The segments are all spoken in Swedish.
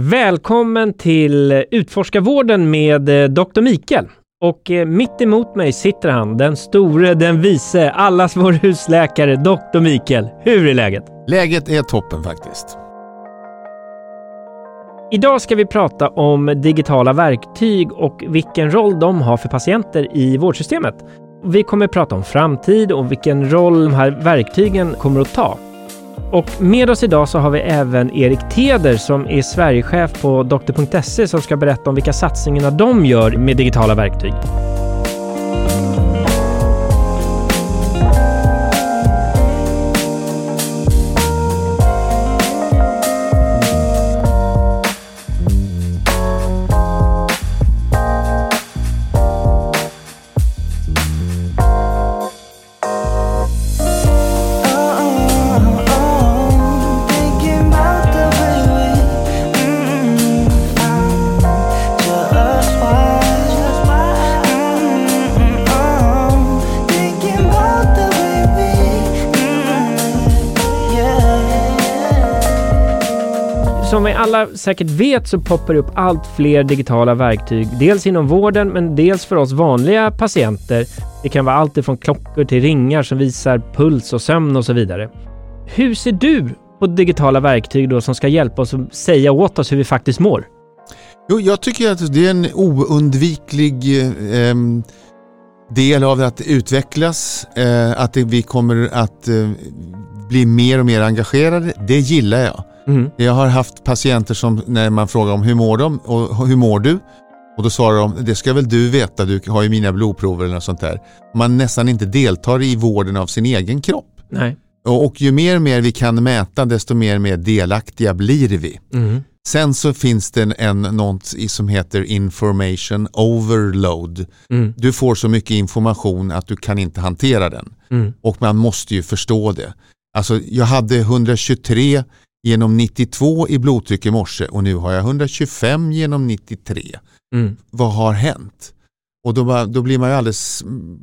Välkommen till Utforskarvården med eh, Dr. Mikael. Och eh, mitt emot mig sitter han, den store, den vise, allas vår husläkare, Dr. Mikael. Hur är läget? Läget är toppen faktiskt. Idag ska vi prata om digitala verktyg och vilken roll de har för patienter i vårdsystemet. Vi kommer prata om framtid och vilken roll de här verktygen kommer att ta. Och med oss idag så har vi även Erik Teder som är Sverigechef på Doktor.se som ska berätta om vilka satsningar de gör med digitala verktyg. Som vi alla säkert vet så poppar det upp allt fler digitala verktyg, dels inom vården men dels för oss vanliga patienter. Det kan vara allt ifrån klockor till ringar som visar puls och sömn och så vidare. Hur ser du på digitala verktyg då som ska hjälpa oss att säga åt oss hur vi faktiskt mår? Jo, jag tycker att det är en oundviklig eh, del av att utvecklas, eh, att vi kommer att eh, bli mer och mer engagerade. Det gillar jag. Mm. Jag har haft patienter som när man frågar om hur mår de och hur mår du? Och då svarar de, det ska väl du veta, du har ju mina blodprover eller något sånt där. Man nästan inte deltar i vården av sin egen kropp. Nej. Och, och ju mer och mer vi kan mäta desto mer och mer delaktiga blir vi. Mm. Sen så finns det en, något som heter information overload. Mm. Du får så mycket information att du kan inte hantera den. Mm. Och man måste ju förstå det. Alltså jag hade 123 genom 92 i blodtryck i morse och nu har jag 125 genom 93. Mm. Vad har hänt? Och då, bara- då blir man ju alldeles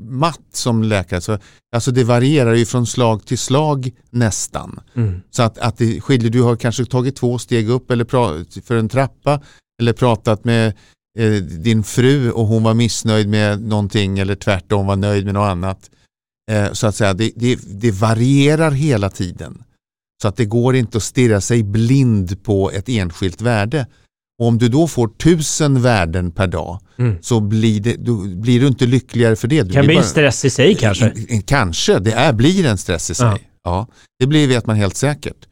matt som läkare. Så, alltså det varierar ju från slag till slag nästan. Mm. Så att, att det skiljer, du har kanske tagit två steg upp eller pra- för en trappa eller pratat med eh, din fru och hon var missnöjd med någonting eller tvärtom var nöjd med något annat. Eh, så att säga, det, det, det varierar hela tiden. Så att det går inte att stirra sig blind på ett enskilt värde. Och om du då får tusen värden per dag Mm. så blir, det, då blir du inte lyckligare för det. Du Kan bli en bara- stress i sig kanske. en- en- Kanske, det är, blir en stress i sig. Ja. Ja. det blir vet man helt säkert.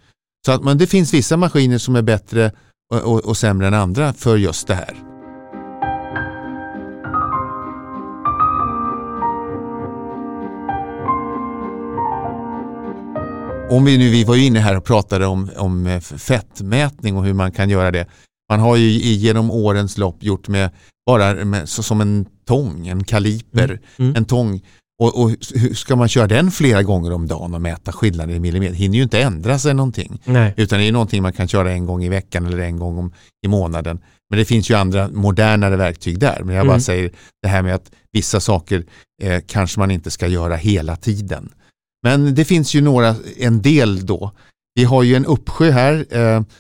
Så att, men det finns vissa maskiner som är bättre och, och, och sämre än andra för just det här. Om vi nu, vi var ju inne här och pratade om, om eh, fettmätning och hur man kan göra det. Man har ju genom årens lopp gjort med bara med, så, som en tång, en kaliper, Mm. en tång. Och, och hur ska man köra den flera gånger om dagen och mäta skillnader i millimeter? hinner ju inte ändra sig någonting. Nej. Utan det är någonting man kan köra en gång i veckan eller en gång om, i månaden. Men det finns ju andra modernare verktyg där. Men jag bara Mm. säger det här med att vissa saker eh, kanske man inte ska göra hela tiden. Men det finns ju några, en del då. Vi har ju en uppsjö här.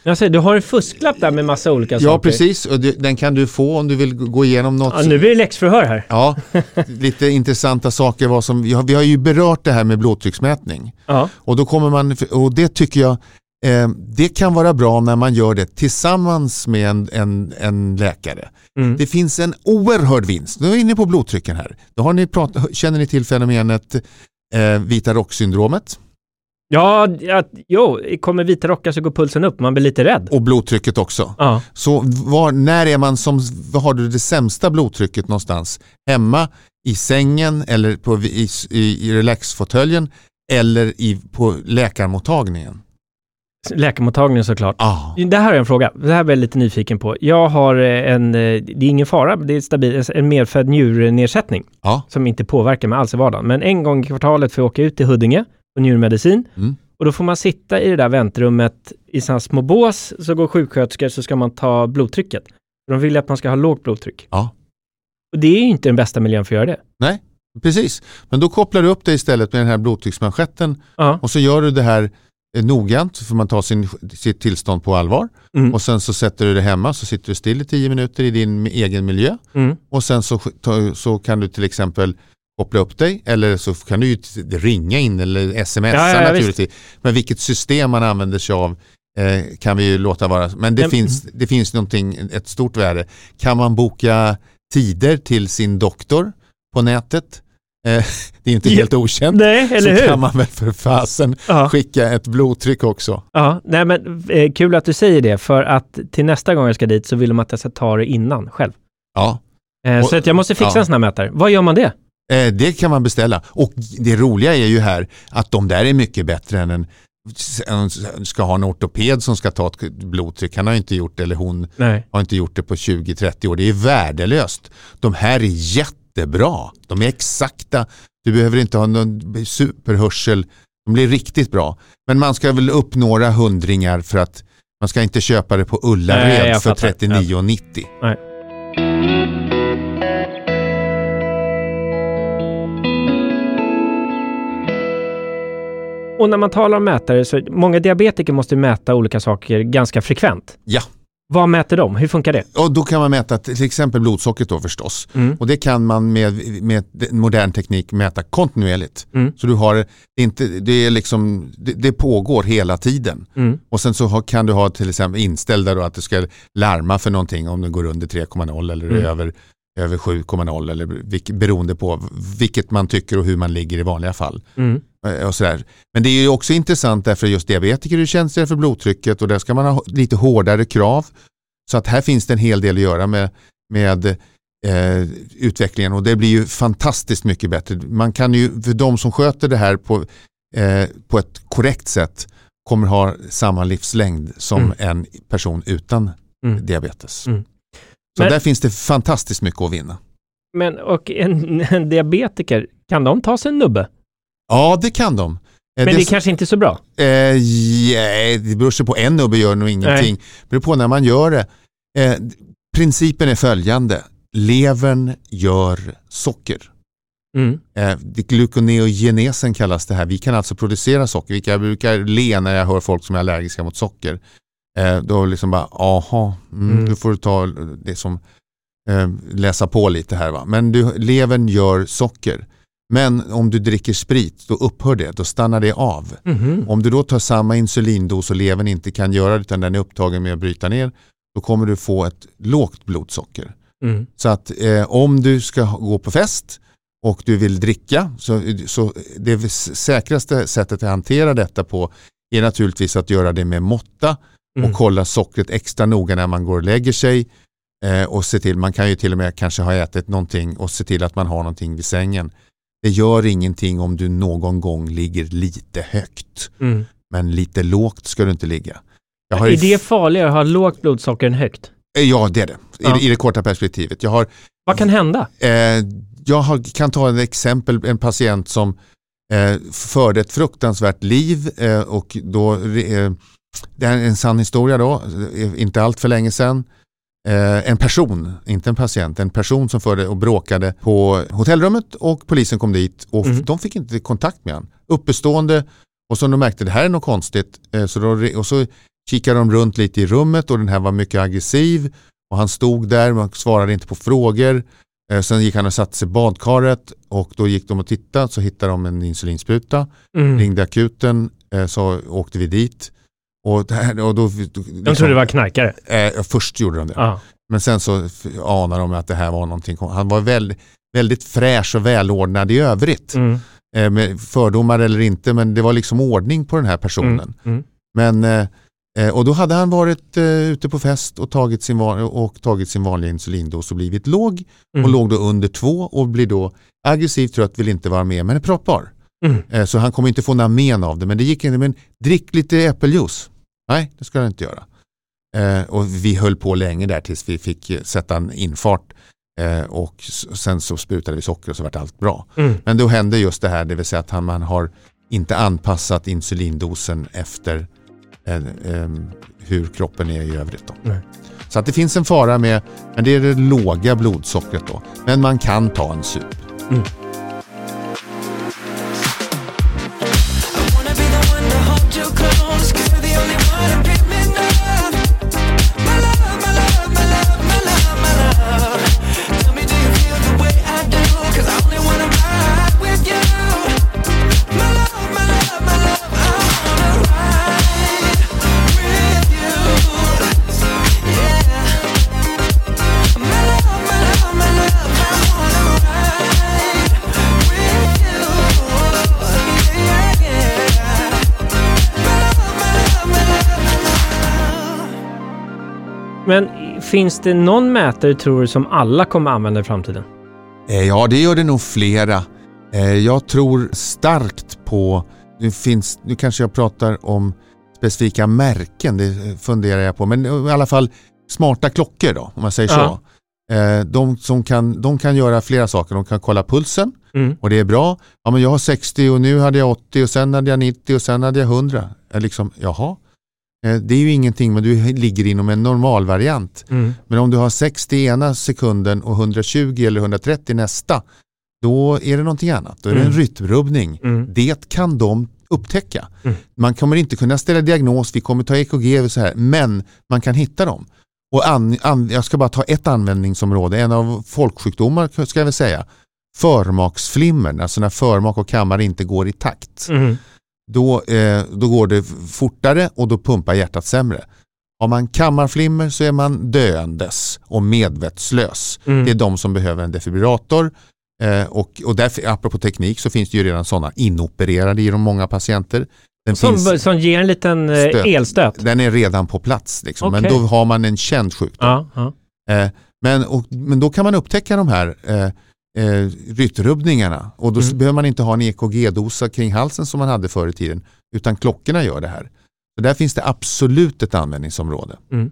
Jag säger, du har en fusklapp där med massa olika saker. ja precis, och den kan du få om du vill gå igenom något. Ja, nu blir det läxförhör här. Ja, lite intressanta saker. Vad som, vi, har, vi har ju berört det här med blodtrycksmätning. Ja. Och, då kommer man, och det tycker jag eh, det kan vara bra när man gör det tillsammans med en, en, en läkare. Mm. Det finns en oerhörd vinst. Nu är vi inne på blodtrycken här. Då har ni prat, känner ni till fenomenet eh, vita rocksyndromet Ja, att, jo, kommer vita rockar så går pulsen upp, man blir lite rädd. och blodtrycket också. Ja. Så var, när är man som, var har du det sämsta blodtrycket någonstans? Hemma, i sängen eller på, i, i, i relaxfåtöljen eller i, på läkarmottagningen? Läkarmottagningen såklart. Ah. Det här är en fråga, det här är jag lite nyfiken på. Jag har eh, en, eh, det är ingen fara, det är stabil, en medfödd njurnedsättning Ja. som inte påverkar mig alls i vardagen. Men en gång i kvartalet får jag åka ut till Huddinge på njurmedicin Mm. och då får man sitta i det där väntrummet i sådana små bås, så går sjuksköterskor så ska man ta blodtrycket. De vill att man ska ha lågt blodtryck. Ja. Och det är ju inte den bästa miljön för att göra det. Precis, men då kopplar du upp det istället med den här blodtrycksmanschetten Ja. och så gör du det här noggrant, så får man ta sin, sitt tillstånd på allvar. Mm. Och sen så sätter du det hemma, så sitter du still i tio minuter i din egen miljö. Mm. Och sen så, så kan du till exempel koppla upp dig eller så kan du ju ringa in eller smsa Ja, ja, ja, naturligtvis. Men vilket system man använder sig av eh, kan vi ju låta vara. Men det, Men- finns, det finns någonting, ett stort värde. Kan man boka tider till sin doktor på nätet? Eh, det är inte helt okänt. Nej, eller så hur? kan man väl för fasen Ja. skicka ett blodtryck också. Ja, nej men eh, kul att du säger det, för att till nästa gång jag ska dit så vill de att jag ska ta det innan själv. Ja, Eh, Och- så att jag måste fixa ja. en sån här mätare. Vad gör man det? Eh, det kan man beställa. Och det roliga är ju här att de där är mycket bättre än en ska ha en ortoped som ska ta ett blodtryck. Han har inte gjort det, eller hon Nej. har inte gjort det på 20-30 år. Det är värdelöst. De här är jättebra. De är exakta. Du behöver inte ha någon superhörsel. De blir riktigt bra. Men man ska väl upp några hundringar för att man ska inte köpa det på Nej, Ullared jag för fattar. 39,90. Nej. Och när man talar om mätare så många diabetiker måste mäta olika saker ganska frekvent. Ja. Vad mäter de? Hur funkar det? Och då kan man mäta till exempel blodsockret då förstås. Mm. Och det kan man med, med modern teknik mäta kontinuerligt. Mm. Så du har inte, det, är liksom, det, det pågår hela tiden. Mm. Och sen så kan du ha till exempel inställda då att du ska larma för någonting om det går under 3,0 eller Mm. över, över 7,0 eller vilk, beroende på vilket man tycker och hur man ligger i vanliga fall. Eh, Och sådär. Men det är ju också intressant därför just diabetiker är känsliga för blodtrycket och där ska man ha lite hårdare krav. Så att här finns det en hel del att göra med, med eh, utvecklingen och det blir ju fantastiskt mycket bättre. Man kan ju, för de som sköter det här på, eh, på ett korrekt sätt kommer ha samma livslängd som Mm. en person utan Mm. diabetes. Mm. Så Men- där finns det fantastiskt mycket att vinna. Men och en, en diabetiker, kan de ta sig en nubbe? Ja, det kan de. Eh, Men det är kanske inte är så bra. Eh, yeah, det beror sig på en nubbe gör nog ingenting. Det beror på när man gör det. Eh, principen är följande. Levern gör socker. Mm. Eh, det- gluconeogenesen kallas det här. Vi kan alltså producera socker. Vilka jag brukar le när jag hör folk som är allergiska mot socker. Eh, då liksom bara, aha, mm, Mm. du får ta det som eh, läsa på lite här va. Men du, levern gör socker. Men om du dricker sprit, då upphör det. Då stannar det av. Mhm. Om du då tar samma insulindos och levern inte kan göra det utan den är upptagen med att bryta ner, då kommer du få ett lågt blodsocker. Mm. Så att eh, om du ska gå på fest och du vill dricka, så, så det säkraste sättet att hantera detta på är naturligtvis att göra det med måtta Mm. och kolla sockret extra noga när man går och lägger sig. Eh, och se till, man kan ju till och med kanske ha ätit någonting och se till att man har någonting vid sängen. Det gör ingenting om du någon gång ligger lite högt. Mm. Men lite lågt ska du inte ligga. Har Är det farligare att ha lågt blodsocker än högt? Eh, Ja, det är det. I, Ja. I det korta perspektivet. Jag, har, Vad kan hända? eh, jag har, kan ta ett exempel, en patient som eh, förde ett fruktansvärt liv eh, och då, eh, det är en sann historia då, eh, inte allt för länge sedan. Eh, en person, inte en patient, en person som förde och bråkade på hotellrummet och polisen kom dit och Mm. de fick inte kontakt med honom. Uppestående och så de märkte det här är något konstigt eh, så då, och så kikade de runt lite i rummet och den här var mycket aggressiv och han stod där men svarade inte på frågor. Eh, sen gick han och satte sig i badkaret och då gick de och tittade så hittade de en insulinspruta. Mm. Ringde akuten eh, så åkte vi dit. Och, här, och då, De trodde det var knarkare. eh, först gjorde de det. Ja. Men sen så anar de att det här var någonting. Han var väldigt, väldigt fräsch och välordnad i övrigt. Mm. Eh, med fördomar eller inte men det var liksom ordning på den här personen. Mm. Mm. Men, eh, eh, och då hade han varit eh, ute på fest och tagit sin, van- och tagit sin vanliga insulindos och blivit låg och Mm. låg då under två och blir då aggressivt trött, vill inte vara med men är pratbar. Mm. Eh, så han kommer inte få några men av det men det gick inte, men drick lite äppeljuice. Nej, det ska han inte göra. Eh, och vi höll på länge där tills vi fick eh, sätta en infart eh, och sen så sprutade vi socker och så vart allt bra. Mm. Men då hände just det här, det vill säga att han, man har inte anpassat insulindosen efter eh, eh, hur kroppen är i övrigt. Så att det finns en fara med, men det är det låga blodsockret då. Men man kan ta en sup. Mm. Men finns det någon mätare tror du som alla kommer använda i framtiden? Eh, Ja, det gör det nog flera. Eh, Jag tror starkt på, det finns, nu kanske jag pratar om specifika märken, det funderar jag på, men i alla fall smarta klockor då, om man säger Ja. så. Eh, De, som kan, de kan göra flera saker, de kan kolla pulsen Mm. och det är bra. Ja, men jag har 60 och nu hade jag 80 och sen hade jag 90 och sen hade jag 100. Jag liksom, jaha. Eh, Det är ju ingenting, men du ligger inom en normalvariant. Mm. Men om du har 60 ena sekunden och 120 eller 130 nästa, då är det någonting annat. Då är det en Mm. rytmrubbning. Mm. Det kan de upptäcka. Mm. Man kommer inte kunna ställa diagnos, vi kommer ta EKG och så här, men man kan hitta dem. Och an, an, jag ska bara ta ett användningsområde, en av folksjukdomar ska jag väl säga. Förmaksflimmer, alltså när förmak och kammare inte går i takt. Mm. Då, eh, då går det fortare och då pumpar hjärtat sämre. Har man kammarflimmer så är man döendes och medvetslös. Mm. Det är de som behöver en defibrillator. Eh, och, och därför, apropå teknik så finns det ju redan sådana inopererade i de många patienter. Den, Som, finns, som ger en liten eh, Stöt. elstöt? den är redan på plats. Liksom. Men Okej. då har man en känd sjukdom. Ja, ja. Eh, men, och, men då kan man upptäcka de här eh, rytmrubbningarna och då Mm. behöver man inte ha en EKG-dosa kring halsen som man hade förr i tiden utan klockorna gör det här. Så där finns det absolut ett användningsområde. Mm.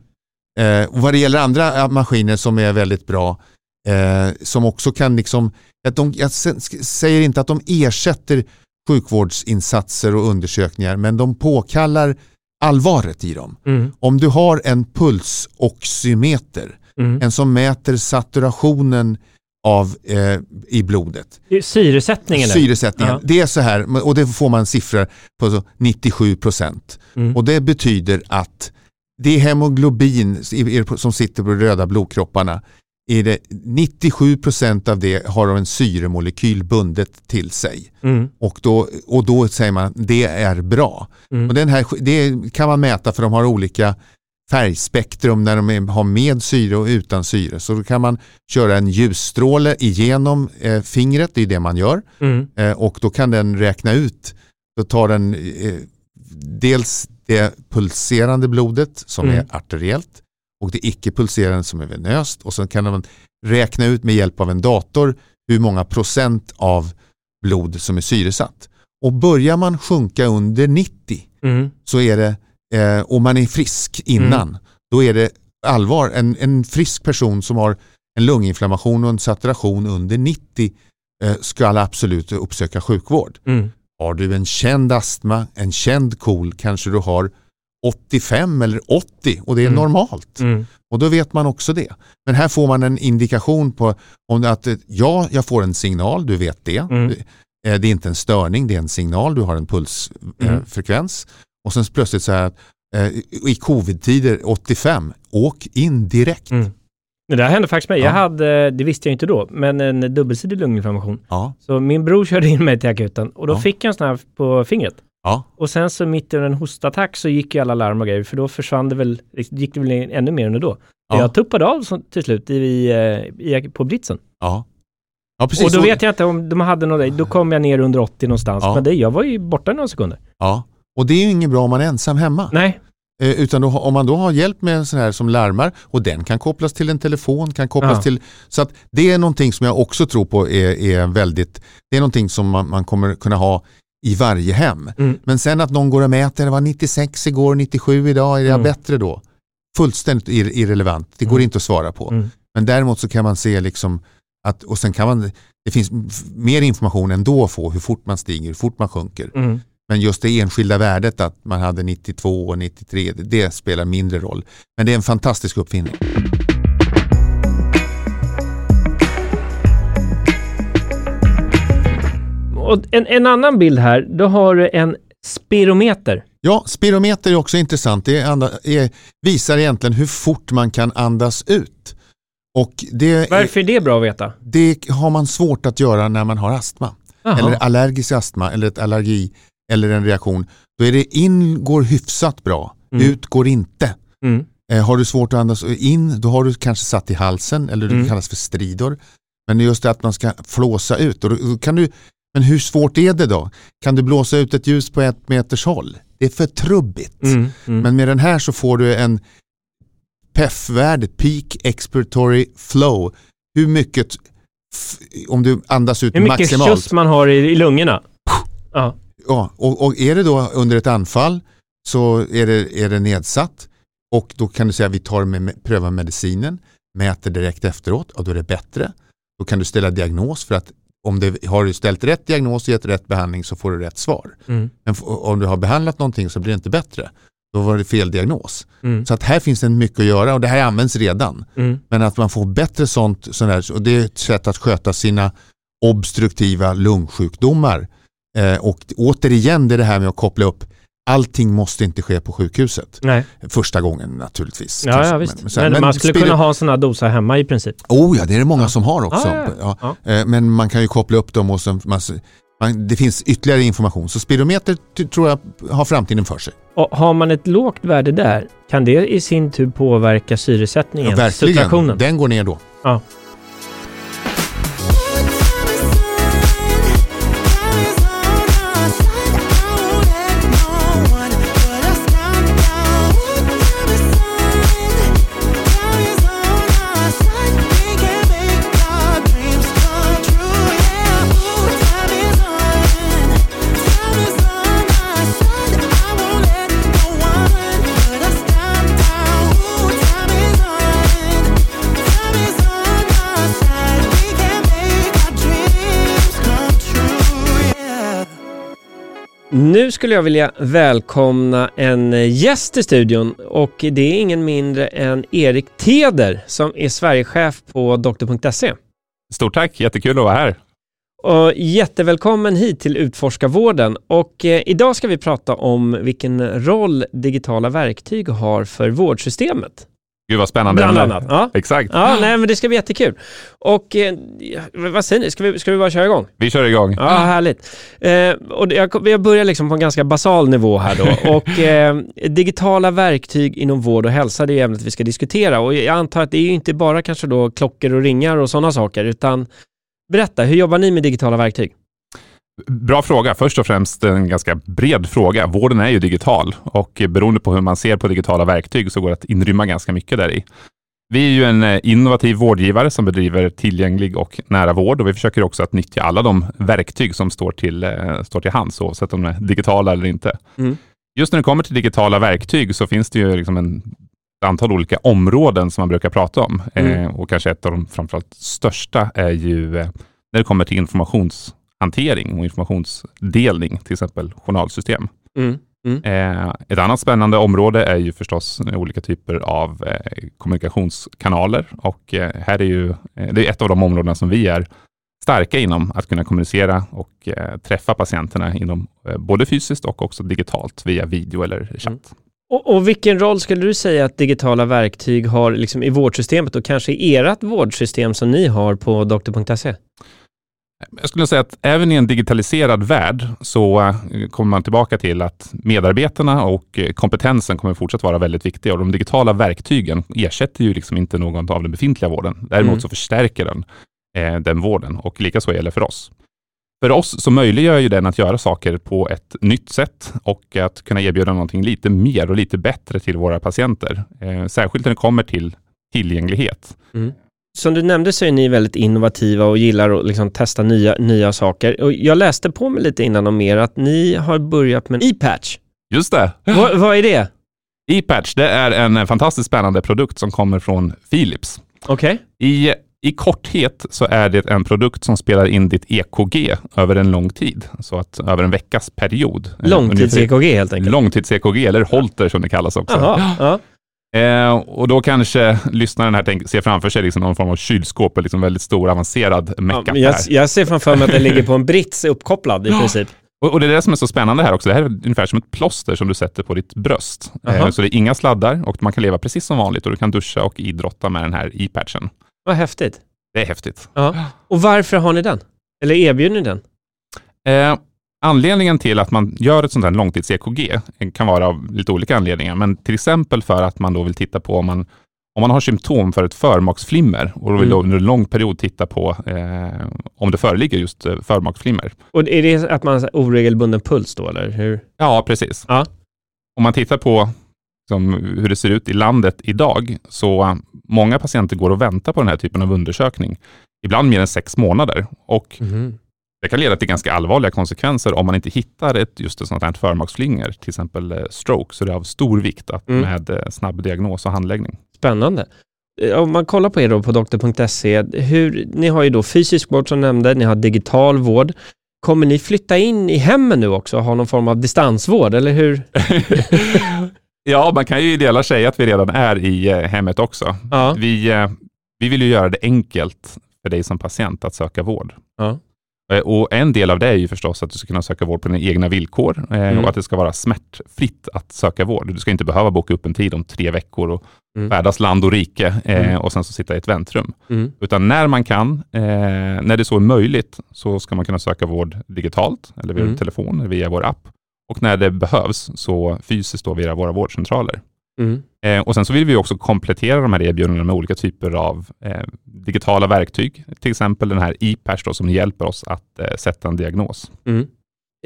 Eh, och vad det gäller andra eh, maskiner som är väldigt bra eh, som också kan liksom, att de, jag säger inte att de ersätter sjukvårdsinsatser och undersökningar men de påkallar allvaret i dem. Mm. Om du har en pulsoximeter Mm. en som mäter saturationen av, eh, i blodet. Syresättningen? Syresättningen. Ja. Det är så här, och det får man siffror på så 97 procent. Mm. Och det betyder att det är hemoglobin som sitter på de röda blodkropparna. Är det 97 procent av det har en syremolekyl bundet till sig. Mm. Och då, och då säger man det är bra. Mm. Och den här, det kan man mäta för de har olika färgspektrum när de är- har med syre och utan syre. Så då kan man köra en ljusstråle igenom eh, fingret, det är det man gör. Mm. Eh, och då kan den räkna ut, då tar den eh, dels det pulserande blodet som Mm. är arteriellt och det icke pulserande som är venöst och sen kan man räkna ut med hjälp av en dator hur många procent av blod som är syresatt. Och börjar man sjunka under 90 Mm. så är det, eh, och man är frisk innan, då är det allvar. En, en frisk person som har en lunginflammation och en saturation under 90 eh, ska absolut uppsöka sjukvård. Mm. Har du en känd astma, en känd KOL, kanske du har 85 eller 80 och det är Mm. normalt. Mm. Och då vet man också det. Men här får man en indikation på om att eh, ja, jag får en signal, du vet det. Mm. Eh, Det är inte en störning, det är en signal, du har en pulsfrekvens. Mm. Och sen plötsligt så här att eh, i covid-tider 85, åk in direkt. Mm. Det där hände faktiskt mig. Jag Ja. hade, det visste jag inte då, men en dubbelsidig lunginflammation. Ja, Så min bror körde in mig till akuten och då Ja. fick jag en sån här på fingret. Och sen så mitt i en hostattack så gick ju alla larm och grejer, för då försvann det väl, gick det väl ännu mer under då. ja, Jag tuppade av så, till slut i, i, i, på britsen. ja. precis. och då vet jag inte om de hade något, då kom jag ner under 80 någonstans. Men det, jag var ju borta några sekunder. ja. Och det är ju inget bra om man är ensam hemma. Nej, Eh, utan då, om man då har hjälp med en sån här som larmar och den kan kopplas till en telefon, kan kopplas Ja. till... Så att det är någonting som jag också tror på är, är väldigt... Det är någonting som man, man kommer kunna ha i varje hem. Mm. Men sen att någon går och mäter, det var 96 igår, 97 idag, är jag Mm. bättre då? Fullständigt ir irrelevant, det går Mm. inte att svara på. Mm. Men däremot så kan man se liksom att, och sen kan man, det finns mer information ändå att få hur fort man stiger, hur fort man sjunker. Men just det enskilda värdet att man hade 92 och 93, det, spelar mindre roll. Men det är en fantastisk uppfinning. Och en, en annan bild här, då har du en spirometer. Ja, spirometer är också intressant. Det är, visar egentligen hur fort man kan andas ut. Och det, Varför är det bra att veta? det har man svårt att göra när man har astma. Jaha. Eller allergisk astma eller ett allergi eller en reaktion. Då är det in går hyfsat bra, Mm. ut går inte. Mm. Eh, har du svårt att andas in, då har du kanske satt i halsen eller det Mm. kallas för stridor. Men just det att man ska flåsa ut. Och då, kan du, men hur svårt är det då? Kan du blåsa ut ett ljus på ett meters håll? Det är för trubbigt. Mm. Mm. Men med den här så får du en PEF-värdet, Peak Expiratory Flow, hur mycket, om du andas ut Hur mycket maximalt. man har i, i lungorna. Ja. Ja, och, och är det då under ett anfall så är det, är det nedsatt och då kan du säga vi tar med, prövar medicinen, mäter direkt efteråt och då är det bättre. Då kan du ställa diagnos för att om du har ställt rätt diagnos och gett rätt behandling så får du rätt svar. Mm. Men om du har behandlat någonting så blir det inte bättre. Då var det fel diagnos. Mm. Så att här finns det mycket att göra och det här används redan. Mm. Men att man får bättre sånt, sånt där, och det är ett sätt att sköta sina obstruktiva lungsjukdomar. Eh, och återigen det är det här med att koppla upp allting måste inte ske på sjukhuset. Nej. Första gången naturligtvis. Ja, kanske. ja visst. Men, sen- man skulle kunna ha sådana doser hemma i princip. Oh ja, det är det många Ja. som har också. Ja. Eh, Men man kan ju koppla upp dem och så, man, man, det finns ytterligare information. Så spirometer tror jag har framtiden för sig. Och har man ett lågt värde där, kan det i sin tur påverka syresättningen? Ja, verkligen, den går ner då. Nu skulle jag vilja välkomna en gäst i studion och det är ingen mindre än Erik Teder som är Sverigechef på doktor.se. Stort tack, jättekul att vara här. Och jättevälkommen hit till Utforskarvården och eh, idag ska vi prata om vilken roll digitala verktyg har för vårdsystemet. Gud vad spännande. Bland annat. Ja. Exakt. Ja, nej men det ska bli jättekul. Och eh, vad säger ni, ska vi, ska vi bara köra igång? Vi kör igång. Ja, härligt. Eh, och jag, jag börjar liksom på en ganska basal nivå här då. Och eh, digitala verktyg inom vård och hälsa, det är ämnet vi ska diskutera. Och jag antar att det är inte bara kanske då klockor och ringar och sådana saker, utan berätta, hur jobbar ni med digitala verktyg? Bra fråga. Först och främst en ganska bred fråga. Vården är ju digital och beroende på hur man ser på digitala verktyg så går det att inrymma ganska mycket där i. Vi är ju en eh, innovativ vårdgivare som bedriver tillgänglig och nära vård och vi försöker också att nyttja alla de verktyg som står till, eh, står till hands oavsett om de är digitala eller inte. Mm. Just när det kommer till digitala verktyg så finns det ju liksom en ett antal olika områden som man brukar prata om. Mm. Eh, och kanske ett av de framförallt största är ju eh, när det kommer till informationshantering och informationsdelning, till exempel journalsystem. Mm. Eh, ett annat spännande område är ju förstås olika typer av eh, kommunikationskanaler och eh, här är ju, det är ett av de områdena som vi är starka inom, att kunna kommunicera och träffa patienterna inom både fysiskt och också digitalt via video eller chatt. Mm. Och, och vilken roll skulle du säga att digitala verktyg har liksom i vårdsystemet och kanske i ert vårdsystem som ni har på doktor.se? Jag skulle säga att även i en digitaliserad värld så eh, kommer man tillbaka till att medarbetarna och eh, kompetensen kommer fortsatt vara väldigt viktiga och de digitala verktygen ersätter ju liksom inte någon av den befintliga vården. Däremot Mm. så förstärker den eh, den vården och likaså gäller för oss. För oss så möjliggör ju den att göra saker på ett nytt sätt och att kunna erbjuda någonting lite mer och lite bättre till våra patienter. Eh, särskilt när det kommer till tillgänglighet. Som du nämnde så är ni väldigt innovativa och gillar att liksom testa nya, nya saker. Och jag läste på mig lite innan om er att ni har börjat med en e-patch. Just det! Vad, vad är det? E-patch, det är en eh, fantastiskt spännande produkt som kommer från Philips. Okej. I, I korthet så är det en produkt som spelar in ditt EKG över en lång tid, så att över en veckas period. Eh, Långtids-EKG helt enkelt. Långtids-EKG, eller Holter som det kallas också. Jaha, ja. Eh, och då kanske lyssnaren här tänker, ser framför sig liksom någon form av kylskåp, eller liksom väldigt stor avancerad ja mecka. men jag, jag ser framför mig att den ligger på en brits uppkopplad i Ja. princip. Och, och det är det som är så spännande här också. Det här är ungefär som ett plåster som du sätter på ditt bröst. Aha. Eh, så det är inga sladdar och man kan leva precis som vanligt och du kan duscha och idrotta med den här e-patchen. Vad häftigt. Det är häftigt. Ja. Och varför har ni den? Eller erbjuder ni den? Eh, anledningen till att man gör ett sånt här långtids-EKG kan vara av lite olika anledningar, men till exempel för att man då vill titta på om man, om man har symptom för ett förmaksflimmer och då vill Mm. då under en lång period titta på eh, om det föreligger just eh, förmaksflimmer. Och är det att man har oregelbunden puls då eller hur? Ja, precis. Ja. Om man tittar på som hur det ser ut i landet idag, så många patienter går och väntar på den här typen av undersökning. Ibland mer än sex månader. Och Mhm. Det kan leda till ganska allvarliga konsekvenser om man inte hittar ett, just ett sånt här förmaksflinger, till exempel eh, stroke. Så det är av stor vikt att Mm. med eh, snabb diagnos och handläggning. Spännande. Eh, Om man kollar på er då på doktor.se, hur, ni har ju då fysisk vård som nämnde, ni har digital vård. Kommer ni flytta in i hemmen nu också och ha någon form av distansvård, eller hur? ja, man kan ju i delar säga att vi redan är i hemmet också. Ja. Vi, vi vill ju göra det enkelt för dig som patient att söka vård. Ja. Eh, Och en del av det är ju förstås att du ska kunna söka vård på dina egna villkor eh, Mm. och att det ska vara smärtfritt att söka vård. Du ska inte behöva boka upp en tid om tre veckor och Mm. färdas land och rike eh, Mm. och sen så sitta i ett väntrum. Mm. Utan när man kan, när det så är möjligt, så ska man kunna söka vård digitalt eller via Mm. telefon eller via vår app. Och när det behövs, så fysiskt då via våra vårdcentraler. Eh, och sen så vill vi också komplettera de här erbjudandena med olika typer av eh, digitala verktyg. Till exempel den här e-pers då, som hjälper oss att eh, sätta en diagnos. Mm.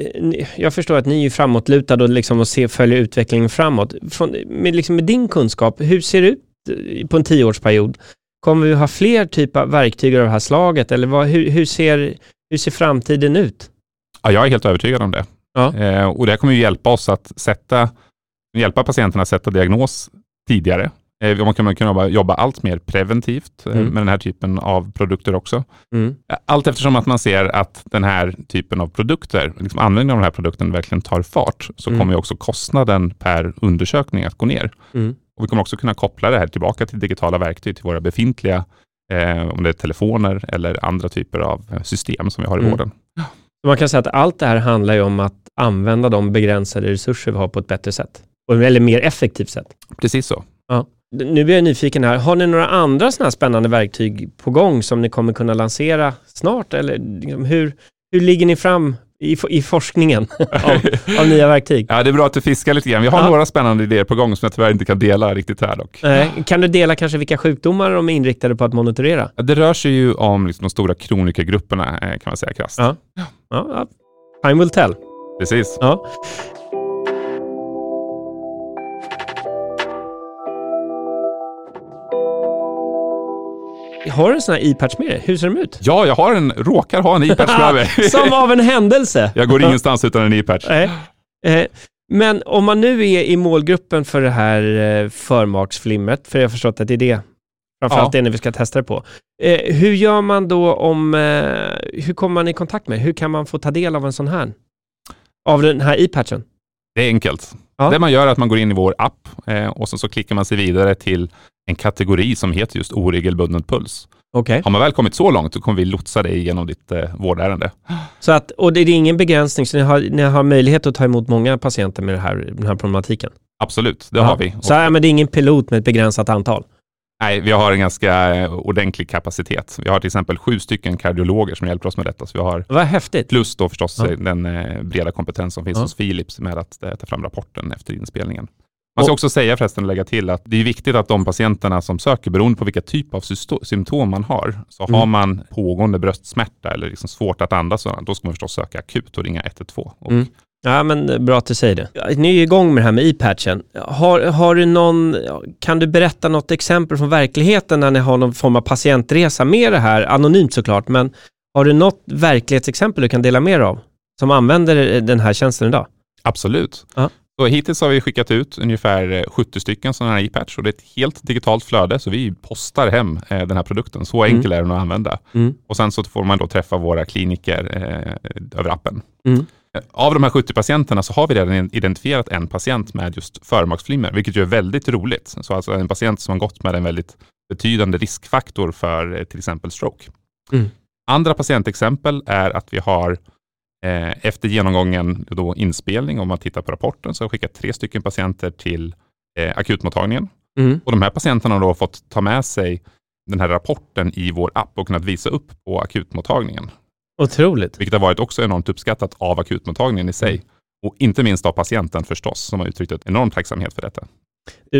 Eh, Jag förstår att ni är framåtlutade och, liksom och ser, följer utvecklingen framåt. Från, med, liksom med din kunskap, hur ser det ut eh, på en tioårsperiod? Kommer vi ha fler typer av verktyg av det här slaget? Eller vad, hur, hur, ser, hur ser framtiden ut? Ja, jag är helt övertygad om det. Ja. Eh, och det här kommer ju hjälpa oss att sätta, hjälpa patienterna att sätta diagnos tidigare. Eh, man kommer kunna jobba, jobba allt mer preventivt eh, Mm. med den här typen av produkter också. Mm. Allt eftersom att man ser att den här typen av produkter, liksom användningen av den här produkten verkligen tar fart, så Mm. kommer också kostnaden per undersökning att gå ner. Mm. Och vi kommer också kunna koppla det här tillbaka till digitala verktyg, till våra befintliga, eh, om det är telefoner eller andra typer av eh, system som vi har i Mm. vården. Man kan säga att allt det här handlar ju om att använda de begränsade resurser vi har på ett bättre sätt. Och- Eller mer effektivt sätt. Precis så. Nu blir jag nyfiken här. Har ni några andra sådana här spännande verktyg på gång som ni kommer kunna lansera snart? Eller liksom hur, hur ligger ni fram i, i forskningen av, av nya verktyg? Ja, det är bra att du fiskar lite grann. Vi har Ja. några spännande idéer på gång som jag tyvärr inte kan dela riktigt här dock. Eh, Kan du dela kanske vilka sjukdomar de är inriktade på att monitorera? Ja, Det rör sig ju om liksom de stora kronikergrupperna eh, kan man säga krasst. Ja. Ja, ja. Time will tell. Precis. Ja. Har du en sån här e-patch med dig? Hur ser de ut? Ja, jag har en, råkar ha en e-patch med mig. Som av en händelse. Jag går ingenstans utan en e-patch. Eh, Men om man nu är i målgruppen för det här eh, förmaksflimret, för jag har förstått att det är det, framförallt Ja. det ni ska testa det på. Eh, Hur gör man då om, eh, hur kommer man i kontakt med? Hur kan man få ta del av en sån här? Av den här e-patchen? Det är enkelt. Ja. Det man gör är att man går in i vår app eh, och sen så klickar man sig vidare till en kategori som heter just oregelbunden puls. Okej. Har man väl kommit så långt så kommer vi lotsa dig genom ditt eh, vårdärende. Så att, och det är ingen begränsning, så ni har, ni har möjlighet att ta emot många patienter med det här, den här problematiken? Absolut, det Ja. har vi. Så ja, men det är ingen pilot med ett begränsat antal? Nej, vi har en ganska eh, ordentlig kapacitet. Vi har till exempel sju stycken kardiologer som hjälper oss med detta. Så vi har Vad häftigt. plus då förstås Ja. eh, den eh, breda kompetens som finns Ja. hos Philips med att ta fram rapporten efter inspelningen. Man ska Och- också säga förresten, lägga till att det är viktigt att de patienterna som söker, beroende på vilka typ av symptom man har, så Mm. har man pågående bröstsmärta eller liksom svårt att andas, och då ska man förstås söka akut och ringa 112. Och Mm. Ja, men eh, bra att du säger det. Ni är igång med det här med e-patchen. Har, har du någon, kan du berätta något exempel från verkligheten när ni har någon form av patientresa med det här, anonymt såklart, men har du något verklighetsexempel du kan dela med dig av som använder eh, den här tjänsten idag? Absolut. Ja. Så hittills har vi skickat ut ungefär eh, 70 stycken sådana här e-patch och det är ett helt digitalt flöde så vi postar hem eh, den här produkten. Så Mm. enkel är den att använda. Mm. Och sen så får man då träffa våra kliniker eh, över appen. Mm. Eh, Av de här 70 patienterna så har vi redan identifierat en patient med just förmaksflimmer, vilket ju är väldigt roligt. Så alltså en patient som har gått med en väldigt betydande riskfaktor för eh, till exempel stroke. Mm. Andra patientexempel är att vi har eh, efter genomgången då inspelning, om man tittar på rapporten, så har vi skickat tre stycken patienter till eh, akutmottagningen. Mm. Och de här patienterna har då fått ta med sig den här rapporten i vår app och kunnat visa upp på akutmottagningen. Otroligt. Vilket har varit också enormt uppskattat av akutmottagningen i sig. Och inte minst av patienten förstås, som har uttryckt ett enorm tacksamhet för detta.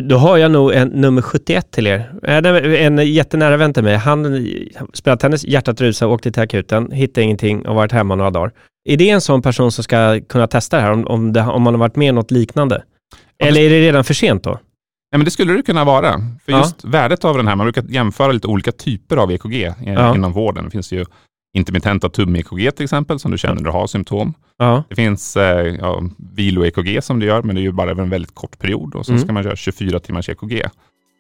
Då har jag nog en nummer 71 till er. Det är En jättenära vän till mig. Han spelade tennis, hjärtat rusade, åkte till akuten, hittade ingenting och varit hemma några dagar. Är det en sån person som ska kunna testa det här om, om, det, om man har varit med om något liknande? Ja, Eller är det redan för sent då? Ja, men det skulle det kunna vara. För Ja. just värdet av den här, man brukar jämföra lite olika typer av EKG eh, Ja. inom vården. Det finns ju intermittenta tum-EKG till exempel, som du känner när du har symptom. Ja. Det finns eh, ja, vilo-EKG som du gör, men det är ju bara över en väldigt kort period. Och så Mm. ska man köra 24 timmars EKG.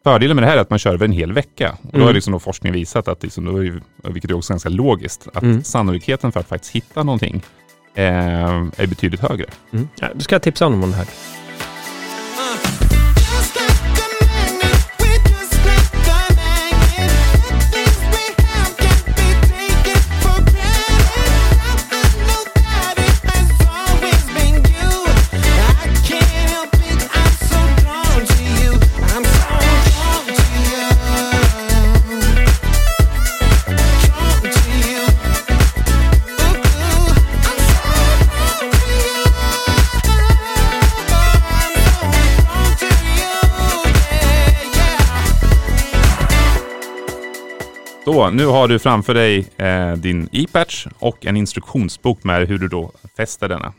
Fördelen med det här är att man kör över en hel vecka. Och då Mm. har liksom då forskningen visat, att liksom, då är, vilket är också ganska logiskt, att Mm. sannolikheten för att faktiskt hitta någonting eh, är betydligt högre. Mm. Ja, du ska tipsa honom om det här. Så, nu har du framför dig eh, din e-patch och en instruktionsbok med hur du då fäster denna.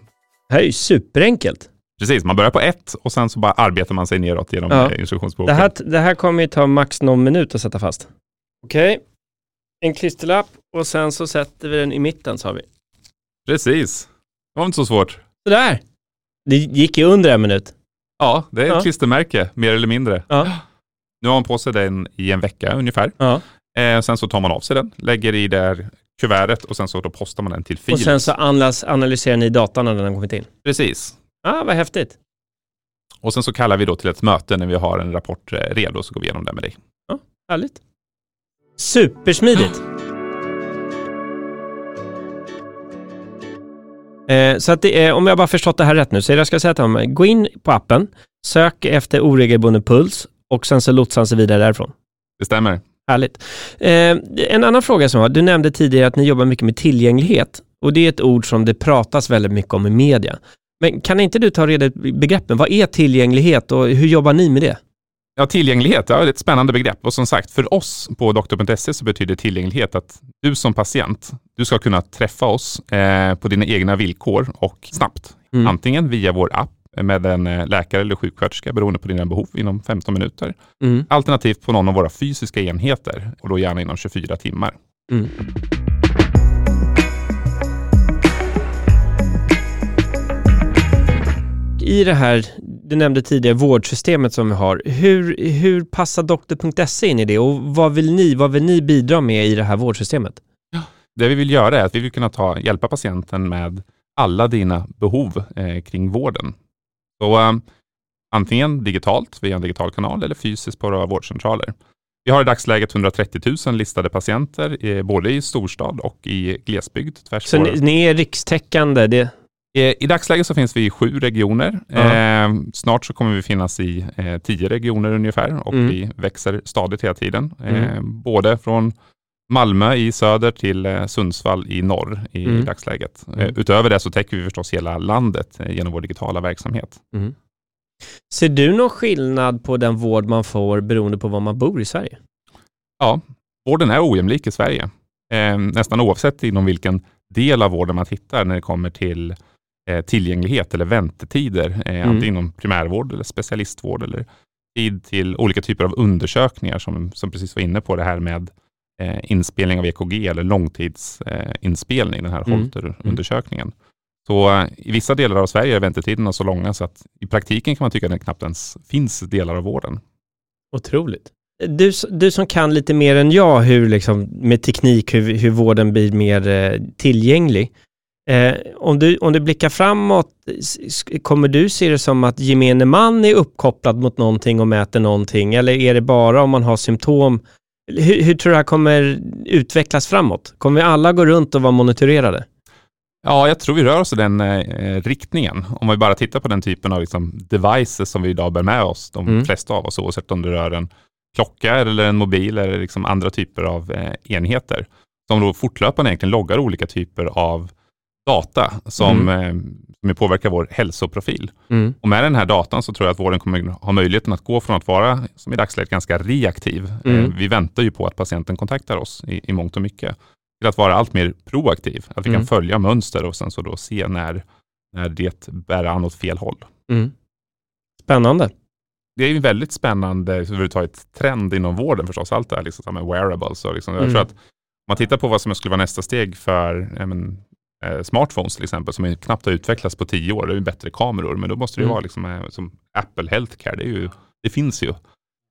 Det här är ju superenkelt. Precis, man börjar på ett och sen så bara arbetar man sig neråt genom Ja. eh, instruktionsboken. Det här, det här kommer ju ta max någon minut att sätta fast. Okej. En klisterlapp och sen så sätter vi den i mitten sa vi. Precis. Det var inte så svårt. Sådär. Det gick ju under en minut. Ja, det är ett Ja. klistermärke, mer eller mindre. Ja. Nu har man på sig den i en vecka ungefär. ja. Eh, sen så tar man av sig den, lägger i det här kuvertet och sen så då postar man den till Och Philips. sen så analys, analyserar ni datan när den har kommit in. Precis. Ja, vad häftigt. Och sen så kallar vi då till ett möte när vi har en rapport eh, redo, så går vi igenom det med dig. Härligt. Supersmidigt. Eh, så att är, om jag bara förstått det här rätt nu, så jag ska säga till honom, gå in på appen, sök efter oregelbunden puls och sen så lotsar han sig vidare därifrån. Det stämmer. Härligt. Eh, en annan fråga som var, du nämnde tidigare att ni jobbar mycket med tillgänglighet och det är ett ord som det pratas väldigt mycket om i media. Men kan inte du ta reda på begreppen? Vad är tillgänglighet och hur jobbar ni med det? Ja, tillgänglighet, ja, det är ett spännande begrepp. Och som sagt, för oss på doktor.se så betyder tillgänglighet att du som patient, du ska kunna träffa oss eh, på dina egna villkor och snabbt. Mm. Antingen via vår app med en eh, läkare eller sjuksköterska beroende på dina behov inom 15 minuter. Mm. Alternativt på någon av våra fysiska enheter och då gärna inom 24 timmar. Mm. I det här, du nämnde tidigare vårdsystemet som vi har, hur, hur passar doktor.se in i det och vad vill ni, vad vill ni bidra med i det här vårdsystemet? Det vi vill göra är att vi vill kunna ta, hjälpa patienten med alla dina behov eh, kring vården. Så eh, antingen digitalt via en digital kanal eller fysiskt på våra vårdcentraler. Vi har i dagsläget 130 000 listade patienter, eh, både i storstad och i glesbygd. Tvärs Så ni, ni är rikstäckande, det, Eh, I dagsläget så finns vi i sju regioner. Ja. Eh, snart så kommer vi finnas i eh, tio regioner ungefär och Mm. vi växer stadigt hela tiden. Eh, Mm. Både från Malmö i söder till eh, Sundsvall i norr i Mm. dagsläget. Mm. Eh, utöver det så täcker vi förstås hela landet eh, genom vår digitala verksamhet. Ser du någon skillnad på den vård man får beroende på var man bor i Sverige? Ja, vården är ojämlik i Sverige. Eh, nästan oavsett inom vilken del av vården man tittar när det kommer till eh, tillgänglighet eller väntetider. Eh, Mm. Antingen inom primärvård eller specialistvård eller tid till olika typer av undersökningar som, som precis var inne på det här med eh, inspelning av EKG eller långtidsinspelning, inspelning, den här Mm. Holter-undersökningen. Så eh, i vissa delar av Sverige är väntetiderna så långa så att i praktiken kan man tycka att det knappt ens finns delar av vården. Otroligt. Du, du som kan lite mer än jag hur, liksom, med teknik, hur, hur vården blir mer eh, tillgänglig. Eh, om, du, om du blickar framåt, kommer du se det som att gemene man är uppkopplad mot någonting och mäter någonting? Eller är det bara om man har symptom? Hur, hur tror du det här kommer utvecklas framåt? Kommer vi alla gå runt och vara monitorerade? Ja, jag tror vi rör oss i den eh, riktningen. Om vi bara tittar på den typen av liksom, devices som vi idag bär med oss, de Mm. flesta av oss, oavsett om det rör en klocka eller en mobil eller liksom andra typer av eh, enheter, som då fortlöpande egentligen loggar olika typer av data som, eh, som påverkar vår hälsoprofil. Och med den här datan så tror jag att vården kommer ha möjligheten att gå från att vara, som i dagsläget, ganska reaktiv. Mm. Eh, vi väntar ju på att patienten kontaktar oss i, i mångt och mycket till att vara allt mer proaktiv. Att vi Mm. kan följa mönster och sen så då se när, när det bär an åt fel håll. Mm. Spännande. det är ju väldigt spännande överhuvudtaget trend inom vården förstås. Allt det här liksom, med wearables. Och liksom, jag Mm. tror att om man tittar på vad som skulle vara nästa steg för men, eh, smartphones till exempel, som är knappt har utvecklats på tio år. Det är ju bättre kameror, men då måste det ju Mm. vara liksom, eh, som Apple Healthcare. Det, är ju, det finns ju.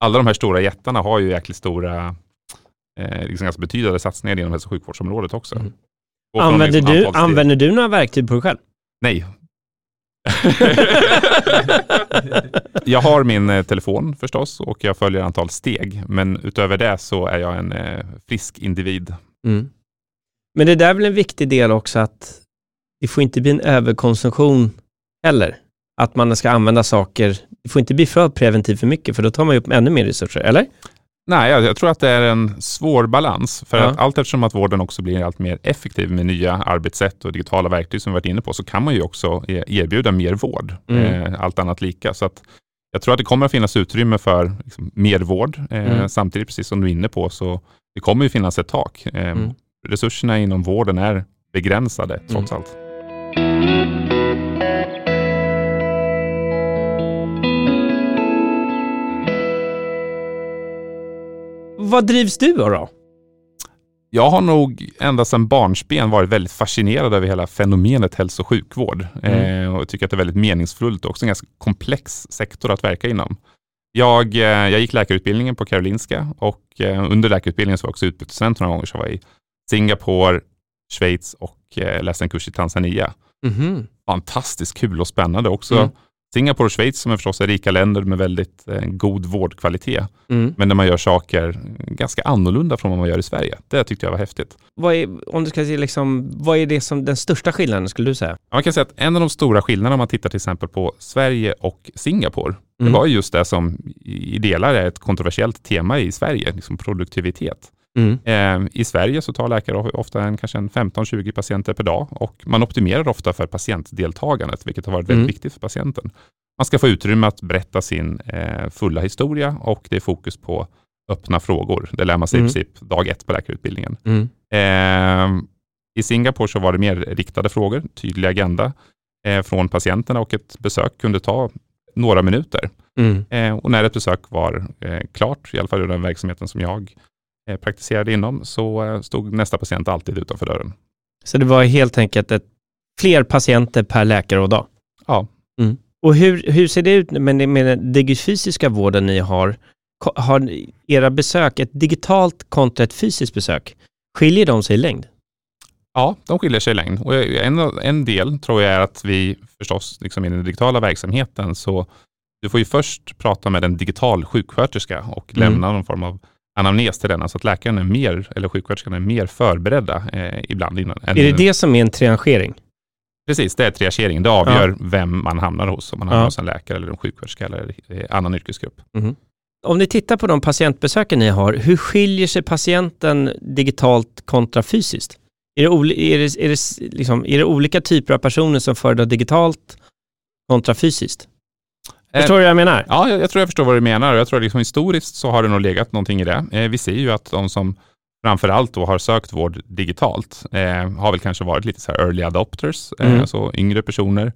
Alla de här stora jättarna har ju jäkligt stora, eh, liksom ganska betydande satsningar inom hälso och sjukvårdsområdet också. Mm. Använder liksom du, använder du några verktyg på dig själv? Nej. jag har min eh, telefon förstås och jag följer antal steg. Men utöver det så är jag en frisk individ. Mm. Men det där är väl en viktig del också att det får inte bli en överkonsumtion heller. Att man ska använda saker, det får inte bli för preventivt för mycket för då tar man ju upp ännu mer resurser, eller? Nej, jag, jag tror att det är en svår balans. För Ja. att allt eftersom att vården också blir allt mer effektiv med nya arbetssätt och digitala verktyg som vi varit inne på, så kan man ju också eh, erbjuda mer vård. Mm. Eh, allt annat lika. Så att jag tror att det kommer att finnas utrymme för liksom, mer vård. Eh, Mm. Samtidigt, precis som du är inne på, så det kommer ju finnas ett tak. Eh, Mm. Resurserna inom vården är begränsade Mm. trots allt. Vad drivs du av då? Jag har nog ända sedan barnsben varit väldigt fascinerad över hela fenomenet hälso och sjukvård. Mm. Eh, och tycker att det är väldigt meningsfullt och också en ganska komplex sektor att verka inom. Jag, eh, jag gick läkarutbildningen på Karolinska och eh, under läkarutbildningen så var jag också utbytesstudent några gånger. Så jag var i Singapore, Schweiz och eh, läste en kurs i Tanzania. Mhm. Fantastiskt kul och spännande också. Mm. Singapore och Schweiz som är förstås är rika länder med väldigt eh, god vårdkvalitet. Mm. Men där man gör saker ganska annorlunda från vad man gör i Sverige. Det tyckte jag var häftigt. Vad är, om du ska se liksom, vad är det som den största skillnaden skulle du säga? Ja, Man kan säga att en av de stora skillnaderna om man tittar till exempel på Sverige och Singapore, Mm. det var ju just det som i delar är ett kontroversiellt tema i Sverige, liksom produktivitet. Mm. Eh, I Sverige så tar läkare ofta en, kanske en 15-20 patienter per dag och man optimerar ofta för patientdeltagandet, vilket har varit väldigt Mm. viktigt för patienten. Man ska få utrymme att berätta sin eh, fulla historia och det är fokus på öppna frågor. Det lär man sig Mm. i princip dag ett på läkarutbildningen. Eh, I Singapore så var det mer riktade frågor, tydlig agenda eh, från patienterna och ett besök kunde ta några minuter. Eh, och när ett besök var eh, klart, i alla fall i den verksamheten som jag praktiserade inom, så eh, stod nästa patient alltid utanför dörren. Så det var helt enkelt ett, fler patienter per läkare och dag? Ja. Mm. Och hur, hur ser det ut med, med den digifysiska vården ni har? Har era besök ett digitalt kontra ett fysiskt besök? Skiljer de sig i längd? Ja, de skiljer sig i längd. Och en, en del tror jag är att vi förstås, liksom i den digitala verksamheten, så du får ju först prata med en digital sjuksköterska och Mm. lämna någon form av anamnes till denna, så att läkaren är mer, eller sjuksköterskan är mer förberedda eh, ibland innan. Är det det som är en triangering? Precis, det är triagering. Det avgör vem man hamnar hos, om man hamnar Ja. hos en läkare eller en sjuksköterska eller eh, annan yrkesgrupp. Om ni tittar på de patientbesöken ni har, hur skiljer sig patienten digitalt kontra fysiskt? Är det, är det, är det, liksom, är det olika typer av personer som föredrar digitalt kontra fysiskt? Förstår du vad jag menar? Ja, jag, jag tror jag förstår vad du menar jag tror liksom historiskt så har det nog legat någonting i det. Eh, vi ser ju att de som framförallt då har sökt vård digitalt eh, har väl kanske varit lite så här early adopters, eh, Mm. alltså yngre personer.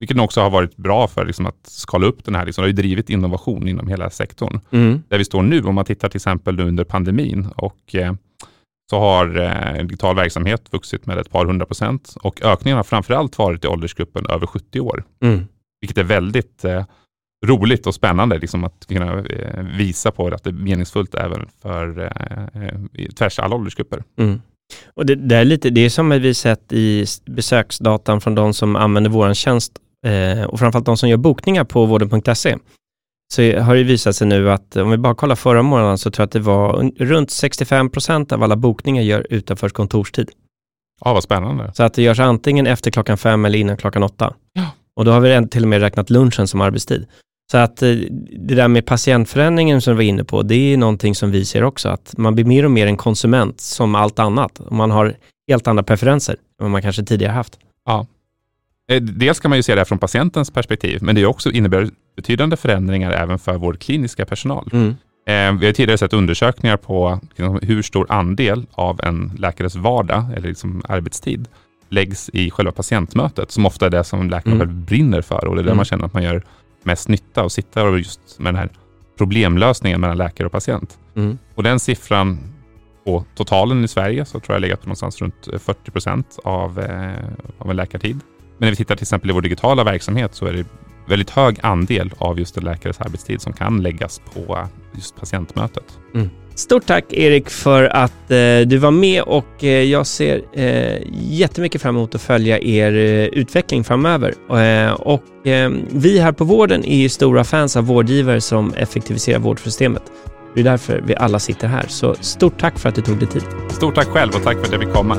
Vilket också har varit bra för liksom att skala upp den här, liksom, det har ju drivit innovation inom hela sektorn. Mm. Där vi står nu, om man tittar till exempel nu under pandemin och eh, så har eh, digital verksamhet vuxit med ett par hundra procent och ökningen har framförallt varit i åldersgruppen över 70 år Mm. vilket är väldigt eh, roligt och spännande liksom att kunna eh, visa på att det är meningsfullt även för eh, eh, tvärs alla åldersgrupper. Mm. Och det, det, är lite, det är som vi sett i besöksdatan från de som använder vår tjänst eh, och framförallt de som gör bokningar på vården.se. Så har det visat sig nu att om vi bara kollar förra månaden så tror jag att det var un- runt 65 procent av alla bokningar gör utanför kontorstid. Ja, vad spännande. Så att det görs antingen efter klockan fem eller innan klockan åtta. Ja. Och då har vi till och med räknat lunchen som arbetstid. Så att eh, det där med patientförändringen som vi var inne på, det är någonting som vi ser också, att man blir mer och mer en konsument som allt annat. Och man har helt andra preferenser än vad man kanske tidigare haft. Eh, Dels kan man ju se det här från patientens perspektiv, men det är också innebär betydande förändringar även för vår kliniska personal. Mm. Eh, vi har tidigare sett undersökningar på liksom, hur stor andel av en läkares vardag eller liksom arbetstid läggs i själva patientmötet, som ofta är det som läkaren Mm. brinner för och det är där Mm. man känner att man gör mest nytta och sitta just med den här problemlösningen mellan läkare och patient. Mm. Och den siffran på totalen i Sverige så tror jag legat på någonstans runt 40 procent av, eh, av en läkartid. Men när vi tittar till exempel i vår digitala verksamhet så är det väldigt hög andel av just en läkares arbetstid som kan läggas på just patientmötet. Stort tack Erik för att eh, du var med och eh, jag ser eh, jättemycket fram emot att följa er eh, utveckling framöver. Eh, och eh, vi här på vården är ju stora fans av vårdgivare som effektiviserar vårdsystemet. Det är därför vi alla sitter här. Så stort tack för att du tog dig tid. Stort tack själv och tack för att jag fick komma.